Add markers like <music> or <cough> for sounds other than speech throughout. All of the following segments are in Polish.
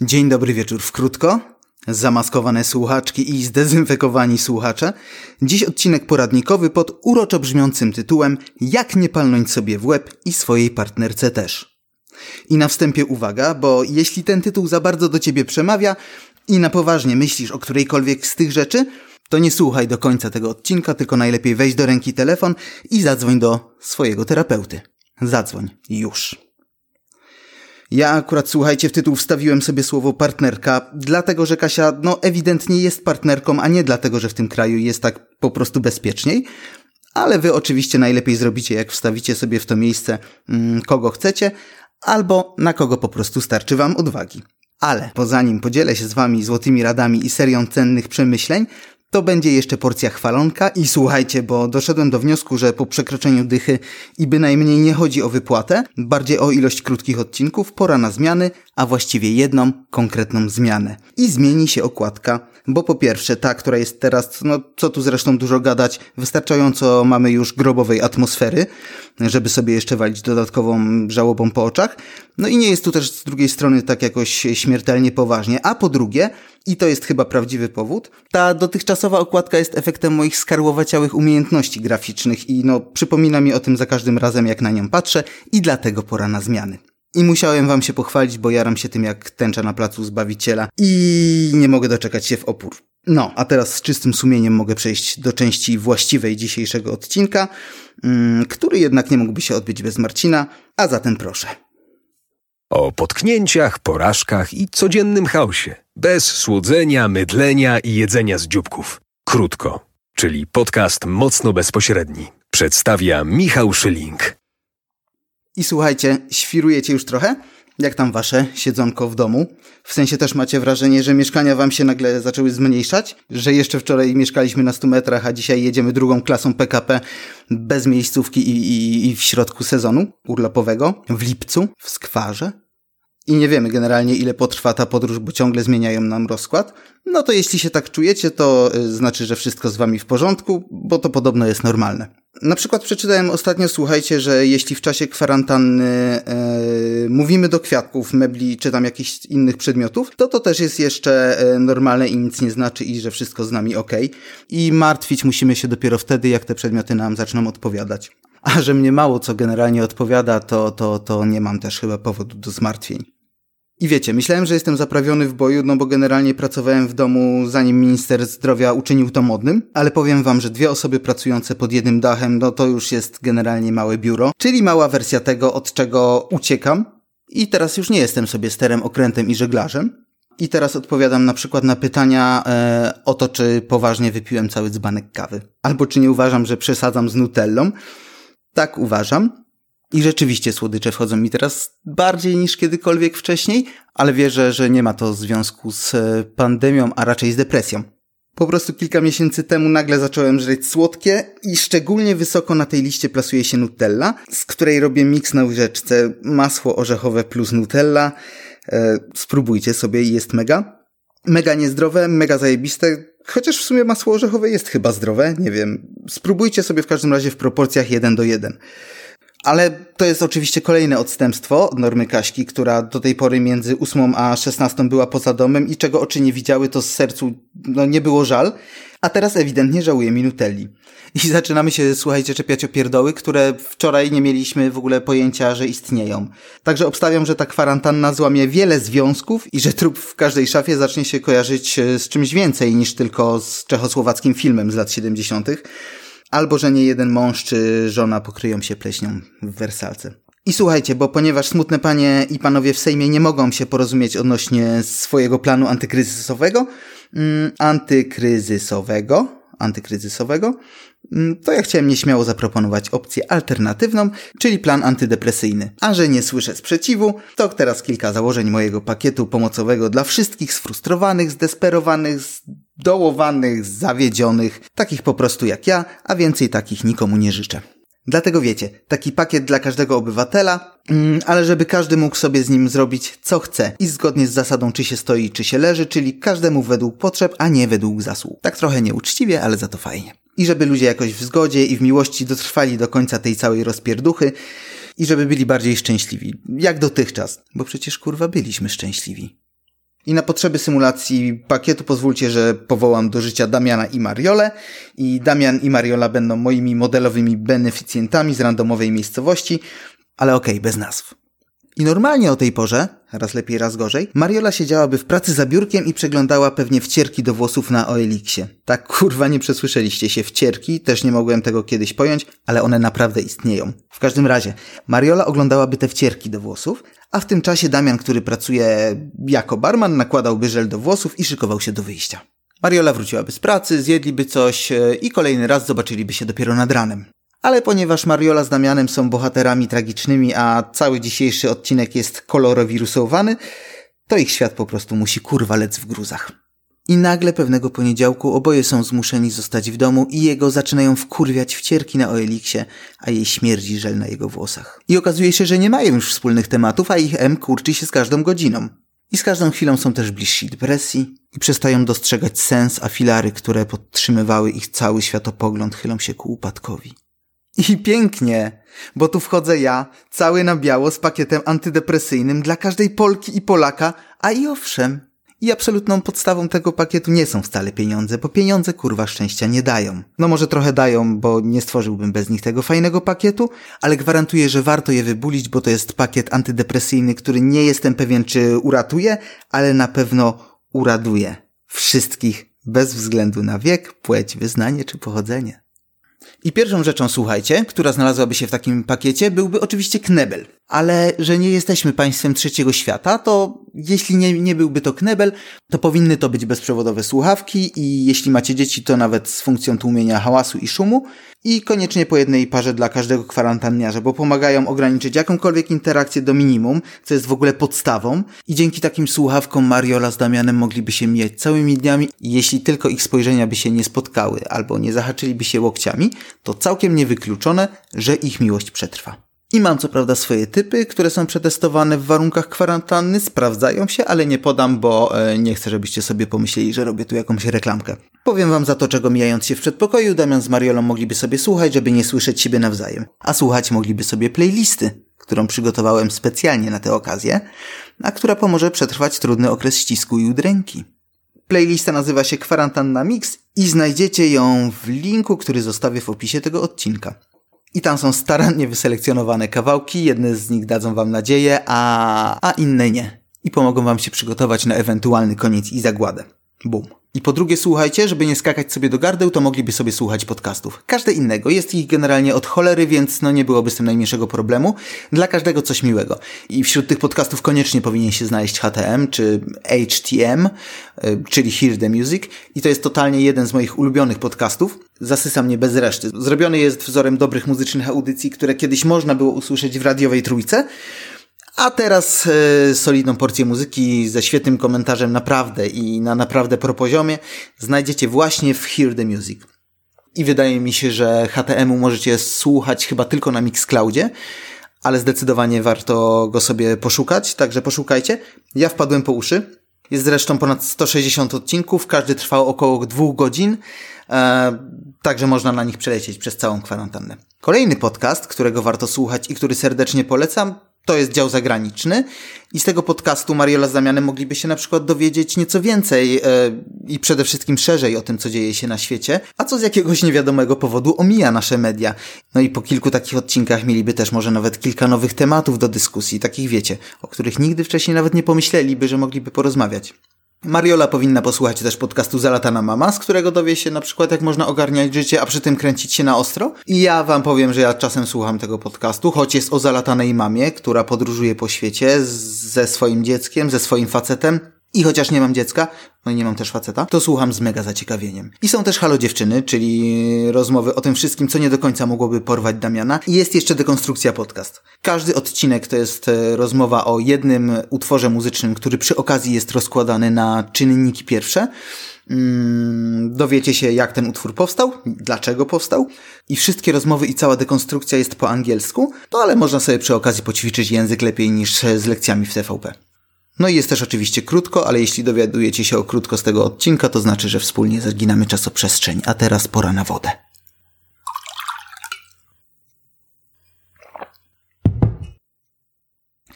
Dzień dobry wieczór w krótko. Zamaskowane słuchaczki i zdezynfekowani słuchacze. Dziś odcinek poradnikowy pod uroczo brzmiącym tytułem Jak nie palnąć sobie w łeb i swojej partnerce też. I na wstępie uwaga, bo jeśli ten tytuł za bardzo do ciebie przemawia i na poważnie myślisz o którejkolwiek z tych rzeczy, to nie słuchaj do końca tego odcinka, tylko najlepiej weź do ręki telefon i zadzwoń do swojego terapeuty. Zadzwoń już. Ja akurat, słuchajcie, w tytuł wstawiłem sobie słowo partnerka, dlatego że Kasia, no ewidentnie jest partnerką, a nie dlatego, że w tym kraju jest tak po prostu bezpieczniej. Ale wy oczywiście najlepiej zrobicie, jak wstawicie sobie w to miejsce mm, kogo chcecie, albo na kogo po prostu starczy wam odwagi. Ale poza nim podzielę się z wami złotymi radami i serią cennych przemyśleń, to będzie jeszcze porcja chwalonka i słuchajcie, bo doszedłem do wniosku, że po przekroczeniu dychy i bynajmniej nie chodzi o wypłatę, bardziej o ilość krótkich odcinków, pora na zmiany, a właściwie jedną konkretną zmianę. I zmieni się okładka, bo po pierwsze ta, która jest teraz, no co tu zresztą dużo gadać, wystarczająco mamy już grobowej atmosfery, żeby sobie jeszcze walić dodatkową żałobą po oczach. No i nie jest tu też z drugiej strony tak jakoś śmiertelnie poważnie. A po drugie, i to jest chyba prawdziwy powód, ta dotychczasowa okładka jest efektem moich skarłowaciałych umiejętności graficznych i no przypomina mi o tym za każdym razem jak na nią patrzę i dlatego pora na zmiany. I musiałem wam się pochwalić, bo jaram się tym jak tęcza na placu Zbawiciela i nie mogę doczekać się w opór. No, a teraz z czystym sumieniem mogę przejść do części właściwej dzisiejszego odcinka, mm, który jednak nie mógłby się odbyć bez Marcina, a zatem proszę. O potknięciach, porażkach i codziennym chaosie. Bez słodzenia, mydlenia i jedzenia z dzióbków. Krótko, czyli podcast mocno bezpośredni. Przedstawia Michał Szyling. I słuchajcie, świrujecie już trochę? Jak tam wasze siedzonko w domu? W sensie też macie wrażenie, że mieszkania wam się nagle zaczęły zmniejszać? Że jeszcze wczoraj mieszkaliśmy na 100 metrach, a dzisiaj jedziemy drugą klasą PKP bez miejscówki i, i, i w środku sezonu urlopowego? W lipcu? W skwarze? I nie wiemy generalnie ile potrwa ta podróż, bo ciągle zmieniają nam rozkład, no to jeśli się tak czujecie, to y, znaczy, że wszystko z wami w porządku, bo to podobno jest normalne. Na przykład przeczytałem ostatnio, słuchajcie, że jeśli w czasie kwarantanny e, mówimy do kwiatków, mebli czy tam jakichś innych przedmiotów, to to też jest jeszcze e, normalne i nic nie znaczy i że wszystko z nami ok. I martwić musimy się dopiero wtedy, jak te przedmioty nam zaczną odpowiadać. A że mnie mało co generalnie odpowiada, to, to, to nie mam też chyba powodu do zmartwień. I wiecie, myślałem, że jestem zaprawiony w boju, no bo generalnie pracowałem w domu zanim minister zdrowia uczynił to modnym, ale powiem wam, że dwie osoby pracujące pod jednym dachem, no to już jest generalnie małe biuro, czyli mała wersja tego, od czego uciekam. I teraz już nie jestem sobie sterem, okrętem i żeglarzem. I teraz odpowiadam na przykład na pytania e, o to, czy poważnie wypiłem cały dzbanek kawy. Albo czy nie uważam, że przesadzam z nutellą. Tak uważam. I rzeczywiście słodycze wchodzą mi teraz bardziej niż kiedykolwiek wcześniej, ale wierzę, że nie ma to związku z e, pandemią, a raczej z depresją. Po prostu kilka miesięcy temu nagle zacząłem żreć słodkie i szczególnie wysoko na tej liście plasuje się Nutella, z której robię miks na łyżeczce masło orzechowe plus Nutella. E, spróbujcie sobie jest mega. Mega niezdrowe, mega zajebiste, chociaż w sumie masło orzechowe jest chyba zdrowe, nie wiem. Spróbujcie sobie w każdym razie w proporcjach 1 do 1. Ale to jest oczywiście kolejne odstępstwo od normy Kaśki, która do tej pory między 8 a 16 była poza domem i czego oczy nie widziały, to z sercu no, nie było żal. A teraz ewidentnie żałuje Minutelli. I <laughs> zaczynamy się, słuchajcie, czepiać o pierdoły, które wczoraj nie mieliśmy w ogóle pojęcia, że istnieją. Także obstawiam, że ta kwarantanna złamie wiele związków i że trup w każdej szafie zacznie się kojarzyć e, z czymś więcej niż tylko z czechosłowackim filmem z lat 70 albo że nie jeden mąż czy żona pokryją się pleśnią w wersalce. I słuchajcie, bo ponieważ smutne panie i panowie w Sejmie nie mogą się porozumieć odnośnie swojego planu antykryzysowego, mm, antykryzysowego, antykryzysowego, mm, to ja chciałem nieśmiało zaproponować opcję alternatywną, czyli plan antydepresyjny. A że nie słyszę sprzeciwu, to teraz kilka założeń mojego pakietu pomocowego dla wszystkich sfrustrowanych, zdesperowanych, dołowanych, zawiedzionych, takich po prostu jak ja, a więcej takich nikomu nie życzę. Dlatego wiecie, taki pakiet dla każdego obywatela, mm, ale żeby każdy mógł sobie z nim zrobić co chce i zgodnie z zasadą czy się stoi, czy się leży, czyli każdemu według potrzeb, a nie według zasług. Tak trochę nieuczciwie, ale za to fajnie. I żeby ludzie jakoś w zgodzie i w miłości dotrwali do końca tej całej rozpierduchy i żeby byli bardziej szczęśliwi. Jak dotychczas, bo przecież kurwa byliśmy szczęśliwi. I na potrzeby symulacji pakietu pozwólcie, że powołam do życia Damiana i Mariolę. I Damian i Mariola będą moimi modelowymi beneficjentami z randomowej miejscowości, ale okej, okay, bez nazw. I normalnie o tej porze, raz lepiej, raz gorzej, Mariola siedziałaby w pracy za biurkiem i przeglądała pewnie wcierki do włosów na OLX-ie. Tak <laughs> kurwa nie przesłyszeliście się, wcierki, też nie mogłem tego kiedyś pojąć, ale one naprawdę istnieją. W każdym razie, Mariola oglądałaby te wcierki do włosów, a w tym czasie Damian, który pracuje jako barman, nakładałby żel do włosów i szykował się do wyjścia. Mariola wróciłaby z pracy, zjedliby coś e, i kolejny raz zobaczyliby się dopiero nad ranem. Ale ponieważ Mariola z Damianem są bohaterami tragicznymi, a cały dzisiejszy odcinek jest kolorowirusowany, to ich świat po prostu musi kurwa lec w gruzach. I nagle pewnego poniedziałku oboje są zmuszeni zostać w domu i jego zaczynają wkurwiać wcierki na Oeliksie, a jej śmierdzi żel na jego włosach. I okazuje się, że nie mają już wspólnych tematów, a ich M kurczy się z każdą godziną. I z każdą chwilą są też bliżsi depresji i przestają dostrzegać sens, a filary, które podtrzymywały ich cały światopogląd, chylą się ku upadkowi. I pięknie, bo tu wchodzę ja, cały na biało z pakietem antydepresyjnym dla każdej Polki i Polaka, a i owszem, i absolutną podstawą tego pakietu nie są wcale pieniądze, bo pieniądze kurwa szczęścia nie dają. No może trochę dają, bo nie stworzyłbym bez nich tego fajnego pakietu, ale gwarantuję, że warto je wybulić, bo to jest pakiet antydepresyjny, który nie jestem pewien czy uratuje, ale na pewno uraduje. Wszystkich, bez względu na wiek, płeć, wyznanie czy pochodzenie. I pierwszą rzeczą, słuchajcie, która znalazłaby się w takim pakiecie, byłby oczywiście knebel. Ale że nie jesteśmy państwem trzeciego świata, to jeśli nie, nie byłby to knebel, to powinny to być bezprzewodowe słuchawki i jeśli macie dzieci, to nawet z funkcją tłumienia hałasu i szumu. I koniecznie po jednej parze dla każdego kwarantanniarza, bo pomagają ograniczyć jakąkolwiek interakcję do minimum, co jest w ogóle podstawą. I dzięki takim słuchawkom Mariola z Damianem mogliby się mijać całymi dniami. Jeśli tylko ich spojrzenia by się nie spotkały albo nie zahaczyliby się łokciami, to całkiem niewykluczone, że ich miłość przetrwa. I mam co prawda swoje typy, które są przetestowane w warunkach kwarantanny, sprawdzają się, ale nie podam, bo e, nie chcę, żebyście sobie pomyśleli, że robię tu jakąś reklamkę. Powiem wam za to, czego mijając się w przedpokoju, Damian z Mariolą mogliby sobie słuchać, żeby nie słyszeć siebie nawzajem. A słuchać mogliby sobie playlisty, którą przygotowałem specjalnie na tę okazję, a która pomoże przetrwać trudny okres ścisku i udręki. Playlista nazywa się Kwarantanna Mix i znajdziecie ją w linku, który zostawię w opisie tego odcinka. I tam są starannie wyselekcjonowane kawałki, jedne z nich dadzą wam nadzieję, a, a inne nie. I pomogą wam się przygotować na ewentualny koniec i zagładę. Bum. I po drugie, słuchajcie, żeby nie skakać sobie do gardeł, to mogliby sobie słuchać podcastów. Każde innego. Jest ich generalnie od cholery, więc no nie byłoby z tym najmniejszego problemu. Dla każdego coś miłego. I wśród tych podcastów koniecznie powinien się znaleźć HTM czy HTM, y, czyli Hear the Music. I to jest totalnie jeden z moich ulubionych podcastów. Zasysa mnie bez reszty. Zrobiony jest wzorem dobrych muzycznych audycji, które kiedyś można było usłyszeć w radiowej trójce. A teraz e, solidną porcję muzyki ze świetnym komentarzem naprawdę i na naprawdę pro poziomie znajdziecie właśnie w Hear the Music. I wydaje mi się, że HTM-u możecie słuchać chyba tylko na Mixcloudzie, ale zdecydowanie warto go sobie poszukać, także poszukajcie. Ja wpadłem po uszy. Jest zresztą ponad 160 odcinków, każdy trwał około dwóch godzin, e, także można na nich przelecieć przez całą kwarantannę. Kolejny podcast, którego warto słuchać i który serdecznie polecam, to jest dział zagraniczny i z tego podcastu Mariola z Damianem mogliby się na przykład dowiedzieć nieco więcej yy, i przede wszystkim szerzej o tym, co dzieje się na świecie, a co z jakiegoś niewiadomego powodu omija nasze media. No i po kilku takich odcinkach mieliby też może nawet kilka nowych tematów do dyskusji, takich wiecie, o których nigdy wcześniej nawet nie pomyśleliby, że mogliby porozmawiać. Mariola powinna posłuchać też podcastu Zalatana Mama, z którego dowie się na przykład jak można ogarniać życie, a przy tym kręcić się na ostro. I ja wam powiem, że ja czasem słucham tego podcastu, choć jest o zalatanej mamie, która podróżuje po świecie ze swoim dzieckiem, ze swoim facetem. I chociaż nie mam dziecka, no i nie mam też faceta, to słucham z mega zaciekawieniem. I są też Halo Dziewczyny, czyli rozmowy o tym wszystkim, co nie do końca mogłoby porwać Damiana. I jest jeszcze Dekonstrukcja Podcast. Każdy odcinek to jest e, rozmowa o jednym utworze muzycznym, który przy okazji jest rozkładany na czynniki pierwsze. Mm, dowiecie się, jak ten utwór powstał, dlaczego powstał. I wszystkie rozmowy i cała dekonstrukcja jest po angielsku, no ale można sobie przy okazji poćwiczyć język lepiej niż z lekcjami w TVP. No i jest też oczywiście krótko, ale jeśli dowiadujecie się o krótko z tego odcinka, to znaczy, że wspólnie zaginamy czasoprzestrzeń. A teraz pora na wodę.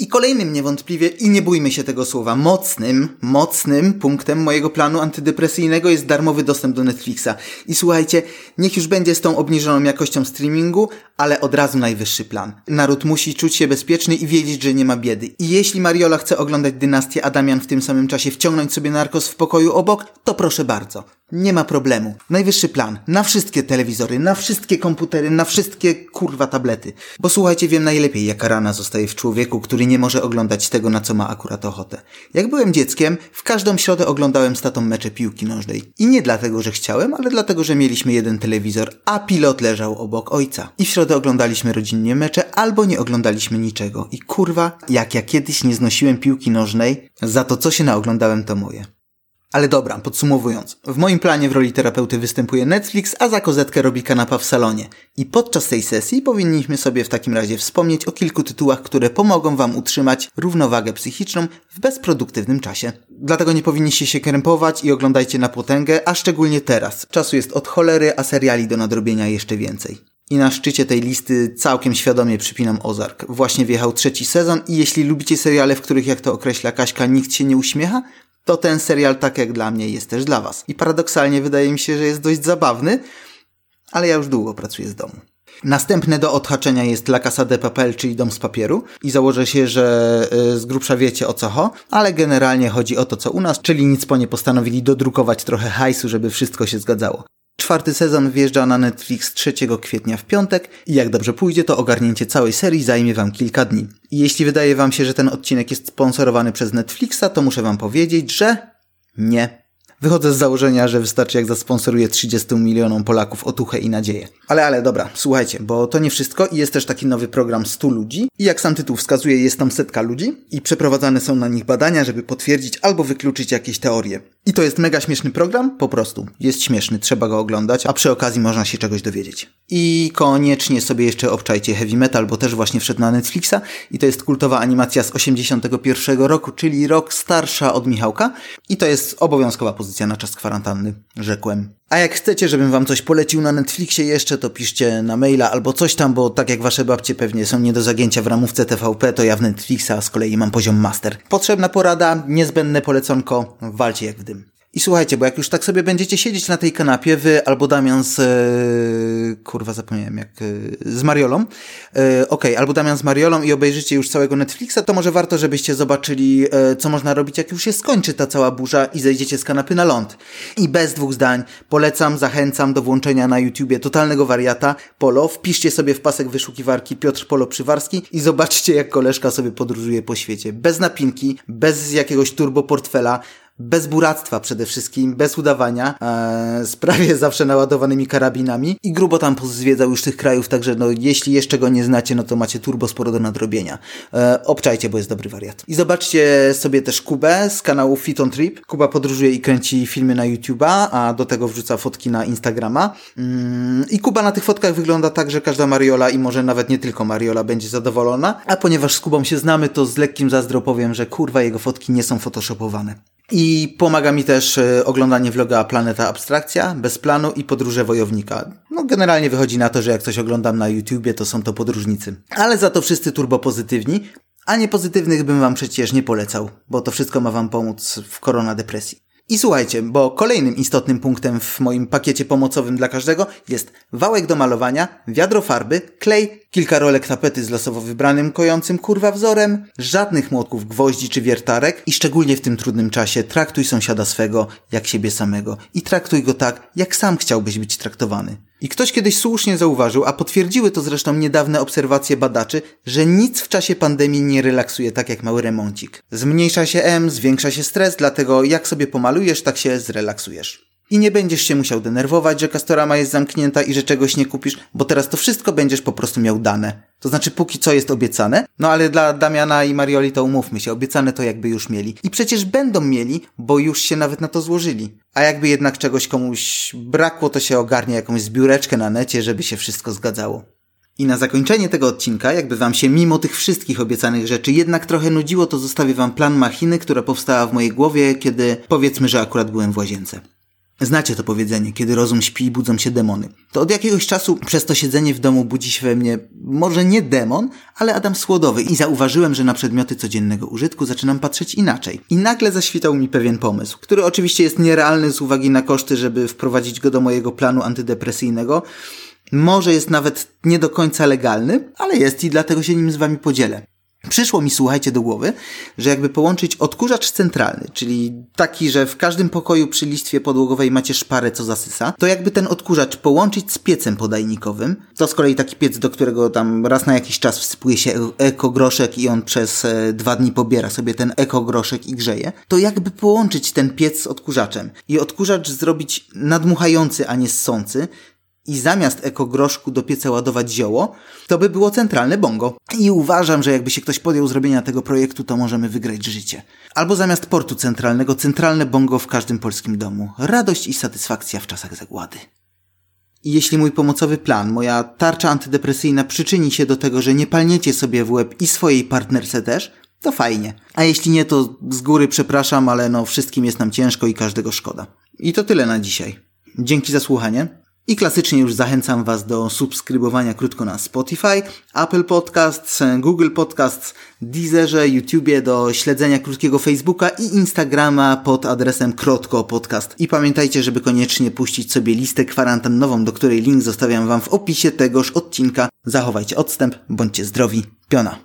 I kolejnym niewątpliwie, i nie bójmy się tego słowa, mocnym, mocnym punktem mojego planu antydepresyjnego jest darmowy dostęp do Netflixa. I słuchajcie, niech już będzie z tą obniżoną jakością streamingu, ale od razu najwyższy plan. Naród musi czuć się bezpieczny i wiedzieć, że nie ma biedy. I jeśli Mariola chce oglądać dynastię, a Damian w tym samym czasie wciągnąć sobie narkos w pokoju obok, to proszę bardzo. Nie ma problemu. Najwyższy plan. Na wszystkie telewizory, na wszystkie komputery, na wszystkie kurwa tablety. Bo słuchajcie, wiem najlepiej, jaka rana zostaje w człowieku, który nie może oglądać tego, na co ma akurat ochotę. Jak byłem dzieckiem, w każdą środę oglądałem z tatą mecze piłki nożnej. I nie dlatego, że chciałem, ale dlatego, że mieliśmy jeden telewizor, a pilot leżał obok ojca. I w środę oglądaliśmy rodzinnie mecze, albo nie oglądaliśmy niczego. I kurwa, jak ja kiedyś nie znosiłem piłki nożnej, za to co się naoglądałem to moje. Ale dobra, podsumowując. W moim planie w roli terapeuty występuje Netflix, a za kozetkę robi kanapa w salonie. I podczas tej sesji powinniśmy sobie w takim razie wspomnieć o kilku tytułach, które pomogą Wam utrzymać równowagę psychiczną w bezproduktywnym czasie. Dlatego nie powinniście się krępować i oglądajcie na potęgę, a szczególnie teraz. Czasu jest od cholery, a seriali do nadrobienia jeszcze więcej. I na szczycie tej listy całkiem świadomie przypinam Ozark. Właśnie wjechał trzeci sezon i jeśli lubicie seriale, w których, jak to określa Kaśka, nikt się nie uśmiecha, to ten serial, tak jak dla mnie, jest też dla Was. I paradoksalnie wydaje mi się, że jest dość zabawny, ale ja już długo pracuję z domu. Następne do odhaczenia jest La Casa de Papel, czyli Dom z Papieru i założę się, że y, z grubsza wiecie o co ho, ale generalnie chodzi o to co u nas, czyli nic po nie postanowili dodrukować trochę hajsu, żeby wszystko się zgadzało. Czwarty sezon wjeżdża na Netflix 3 kwietnia w piątek i jak dobrze pójdzie, to ogarnięcie całej serii zajmie Wam kilka dni. Jeśli wydaje Wam się, że ten odcinek jest sponsorowany przez Netflixa, to muszę Wam powiedzieć, że nie. Wychodzę z założenia, że wystarczy jak zasponsoruję 30 milionom Polaków otuchę i nadzieję. Ale, ale dobra, słuchajcie, bo to nie wszystko i jest też taki nowy program 100 ludzi i jak sam tytuł wskazuje, jest tam setka ludzi i przeprowadzane są na nich badania, żeby potwierdzić albo wykluczyć jakieś teorie. I to jest mega śmieszny program, po prostu. Jest śmieszny, trzeba go oglądać, a przy okazji można się czegoś dowiedzieć. I koniecznie sobie jeszcze obczajcie Heavy Metal, bo też właśnie wszedł na Netflixa i to jest kultowa animacja z 81 roku, czyli rok starsza od Michałka i to jest obowiązkowa pozycja na czas kwarantanny, rzekłem. A jak chcecie, żebym wam coś polecił na Netflixie jeszcze, to piszcie na maila albo coś tam, bo tak jak wasze babcie pewnie są nie do zagięcia w ramówce TVP, to ja w Netflixa z kolei mam poziom master. Potrzebna porada, niezbędne poleconko, walcie jak w dym. I słuchajcie, bo jak już tak sobie będziecie siedzieć na tej kanapie, wy albo Damian z... E, kurwa, zapomniałem jak... E, z Mariolą. E, Okej, okay, albo Damian z Mariolą i obejrzycie już całego Netflixa, to może warto, żebyście zobaczyli, co można robić, jak już się skończy ta cała burza i zejdziecie z kanapy na ląd. I bez dwóch zdań polecam, zachęcam do włączenia na YouTubie totalnego wariata Polo. Wpiszcie sobie w pasek wyszukiwarki Piotr Polo Przywarski i zobaczcie, jak koleżka sobie podróżuje po świecie. Bez napinki, bez jakiegoś turbo portfela, bez buractwa przede wszystkim, bez udawania, e, z prawie <laughs> zawsze naładowanymi karabinami i grubo tam pozwiedzał już tych krajów, także no jeśli jeszcze go nie znacie, no to macie turbo sporo do nadrobienia. E, obczajcie, bo jest dobry wariat. I zobaczcie sobie też Kubę z kanału Fit on Trip. Kuba podróżuje i kręci filmy na YouTube'a, a do tego wrzuca fotki na Instagrama. Mm, I Kuba na tych fotkach wygląda tak, że każda Mariola i może nawet nie tylko Mariola będzie zadowolona, a ponieważ z Kubą się znamy, to z lekkim zazdro powiem, że kurwa jego fotki nie są photoshopowane. I pomaga mi też e, oglądanie vloga Planeta Abstrakcja, bez planu i podróże wojownika. No generalnie wychodzi na to, że jak coś oglądam na YouTubie, to są to podróżnicy. Ale za to wszyscy turbo pozytywni, a niepozytywnych bym wam przecież nie polecał, bo to wszystko ma wam pomóc w koronadepresji. I słuchajcie, bo kolejnym istotnym punktem w moim pakiecie pomocowym dla każdego jest wałek do malowania, wiadro farby, klej, kilka rolek tapety z losowo wybranym kojącym kurwa wzorem, żadnych młotków gwoździ czy wiertarek i szczególnie w tym trudnym czasie traktuj sąsiada swego jak siebie samego i traktuj go tak, jak sam chciałbyś być traktowany. I ktoś kiedyś słusznie zauważył, a potwierdziły to zresztą niedawne obserwacje badaczy, że nic w czasie pandemii nie relaksuje tak jak mały remoncik. Zmniejsza się M, zwiększa się stres, dlatego jak sobie pomalujesz, tak się zrelaksujesz. I nie będziesz się musiał denerwować, że Castorama jest zamknięta i że czegoś nie kupisz, bo teraz to wszystko będziesz po prostu miał dane. To znaczy póki co jest obiecane, no ale dla Damiana i Marioli to umówmy się, obiecane to jakby już mieli. I przecież będą mieli, bo już się nawet na to złożyli. A jakby jednak czegoś komuś brakło, to się ogarnie jakąś zbióreczkę na necie, żeby się wszystko zgadzało. I na zakończenie tego odcinka, jakby wam się mimo tych wszystkich obiecanych rzeczy jednak trochę nudziło, to zostawię wam plan machiny, która powstała w mojej głowie, kiedy powiedzmy, że akurat byłem w łazience. Znacie to powiedzenie, kiedy rozum śpi, budzą się demony. To od jakiegoś czasu przez to siedzenie w domu budzi się we mnie może nie demon, ale Adam Słodowy i zauważyłem, że na przedmioty codziennego użytku zaczynam patrzeć inaczej. I nagle zaświtał mi pewien pomysł, który oczywiście jest nierealny z uwagi na koszty, żeby wprowadzić go do mojego planu antydepresyjnego. Może jest nawet nie do końca legalny, ale jest i dlatego się nim z wami podzielę. Przyszło mi, słuchajcie, do głowy, że jakby połączyć odkurzacz centralny, czyli taki, że w każdym pokoju przy listwie podłogowej macie szparę, co zasysa, to jakby ten odkurzacz połączyć z piecem podajnikowym, to z kolei taki piec, do którego tam raz na jakiś czas wsypuje się ekogroszek i on przez e, dwa dni pobiera sobie ten ekogroszek i grzeje, to jakby połączyć ten piec z odkurzaczem i odkurzacz zrobić nadmuchający, a nie ssący, i zamiast ekogroszku do pieca ładować zioło, to by było centralne bongo. I uważam, że jakby się ktoś podjął zrobienia tego projektu, to możemy wygrać życie. Albo zamiast portu centralnego, centralne bongo w każdym polskim domu. Radość i satysfakcja w czasach zagłady. I jeśli mój pomocowy plan, moja tarcza antydepresyjna przyczyni się do tego, że nie palniecie sobie w łeb i swojej partnerce też, to fajnie. A jeśli nie, to z góry przepraszam, ale no wszystkim jest nam ciężko i każdego szkoda. I to tyle na dzisiaj. Dzięki za słuchanie. I klasycznie już zachęcam Was do subskrybowania krótko na Spotify, Apple Podcasts, Google Podcasts, Deezerze, YouTubie, do śledzenia krótkiego Facebooka i Instagrama pod adresem Krotko Podcast. I pamiętajcie, żeby koniecznie puścić sobie listę kwarantannową, do której link zostawiam Wam w opisie tegoż odcinka. Zachowajcie odstęp, bądźcie zdrowi. Piona.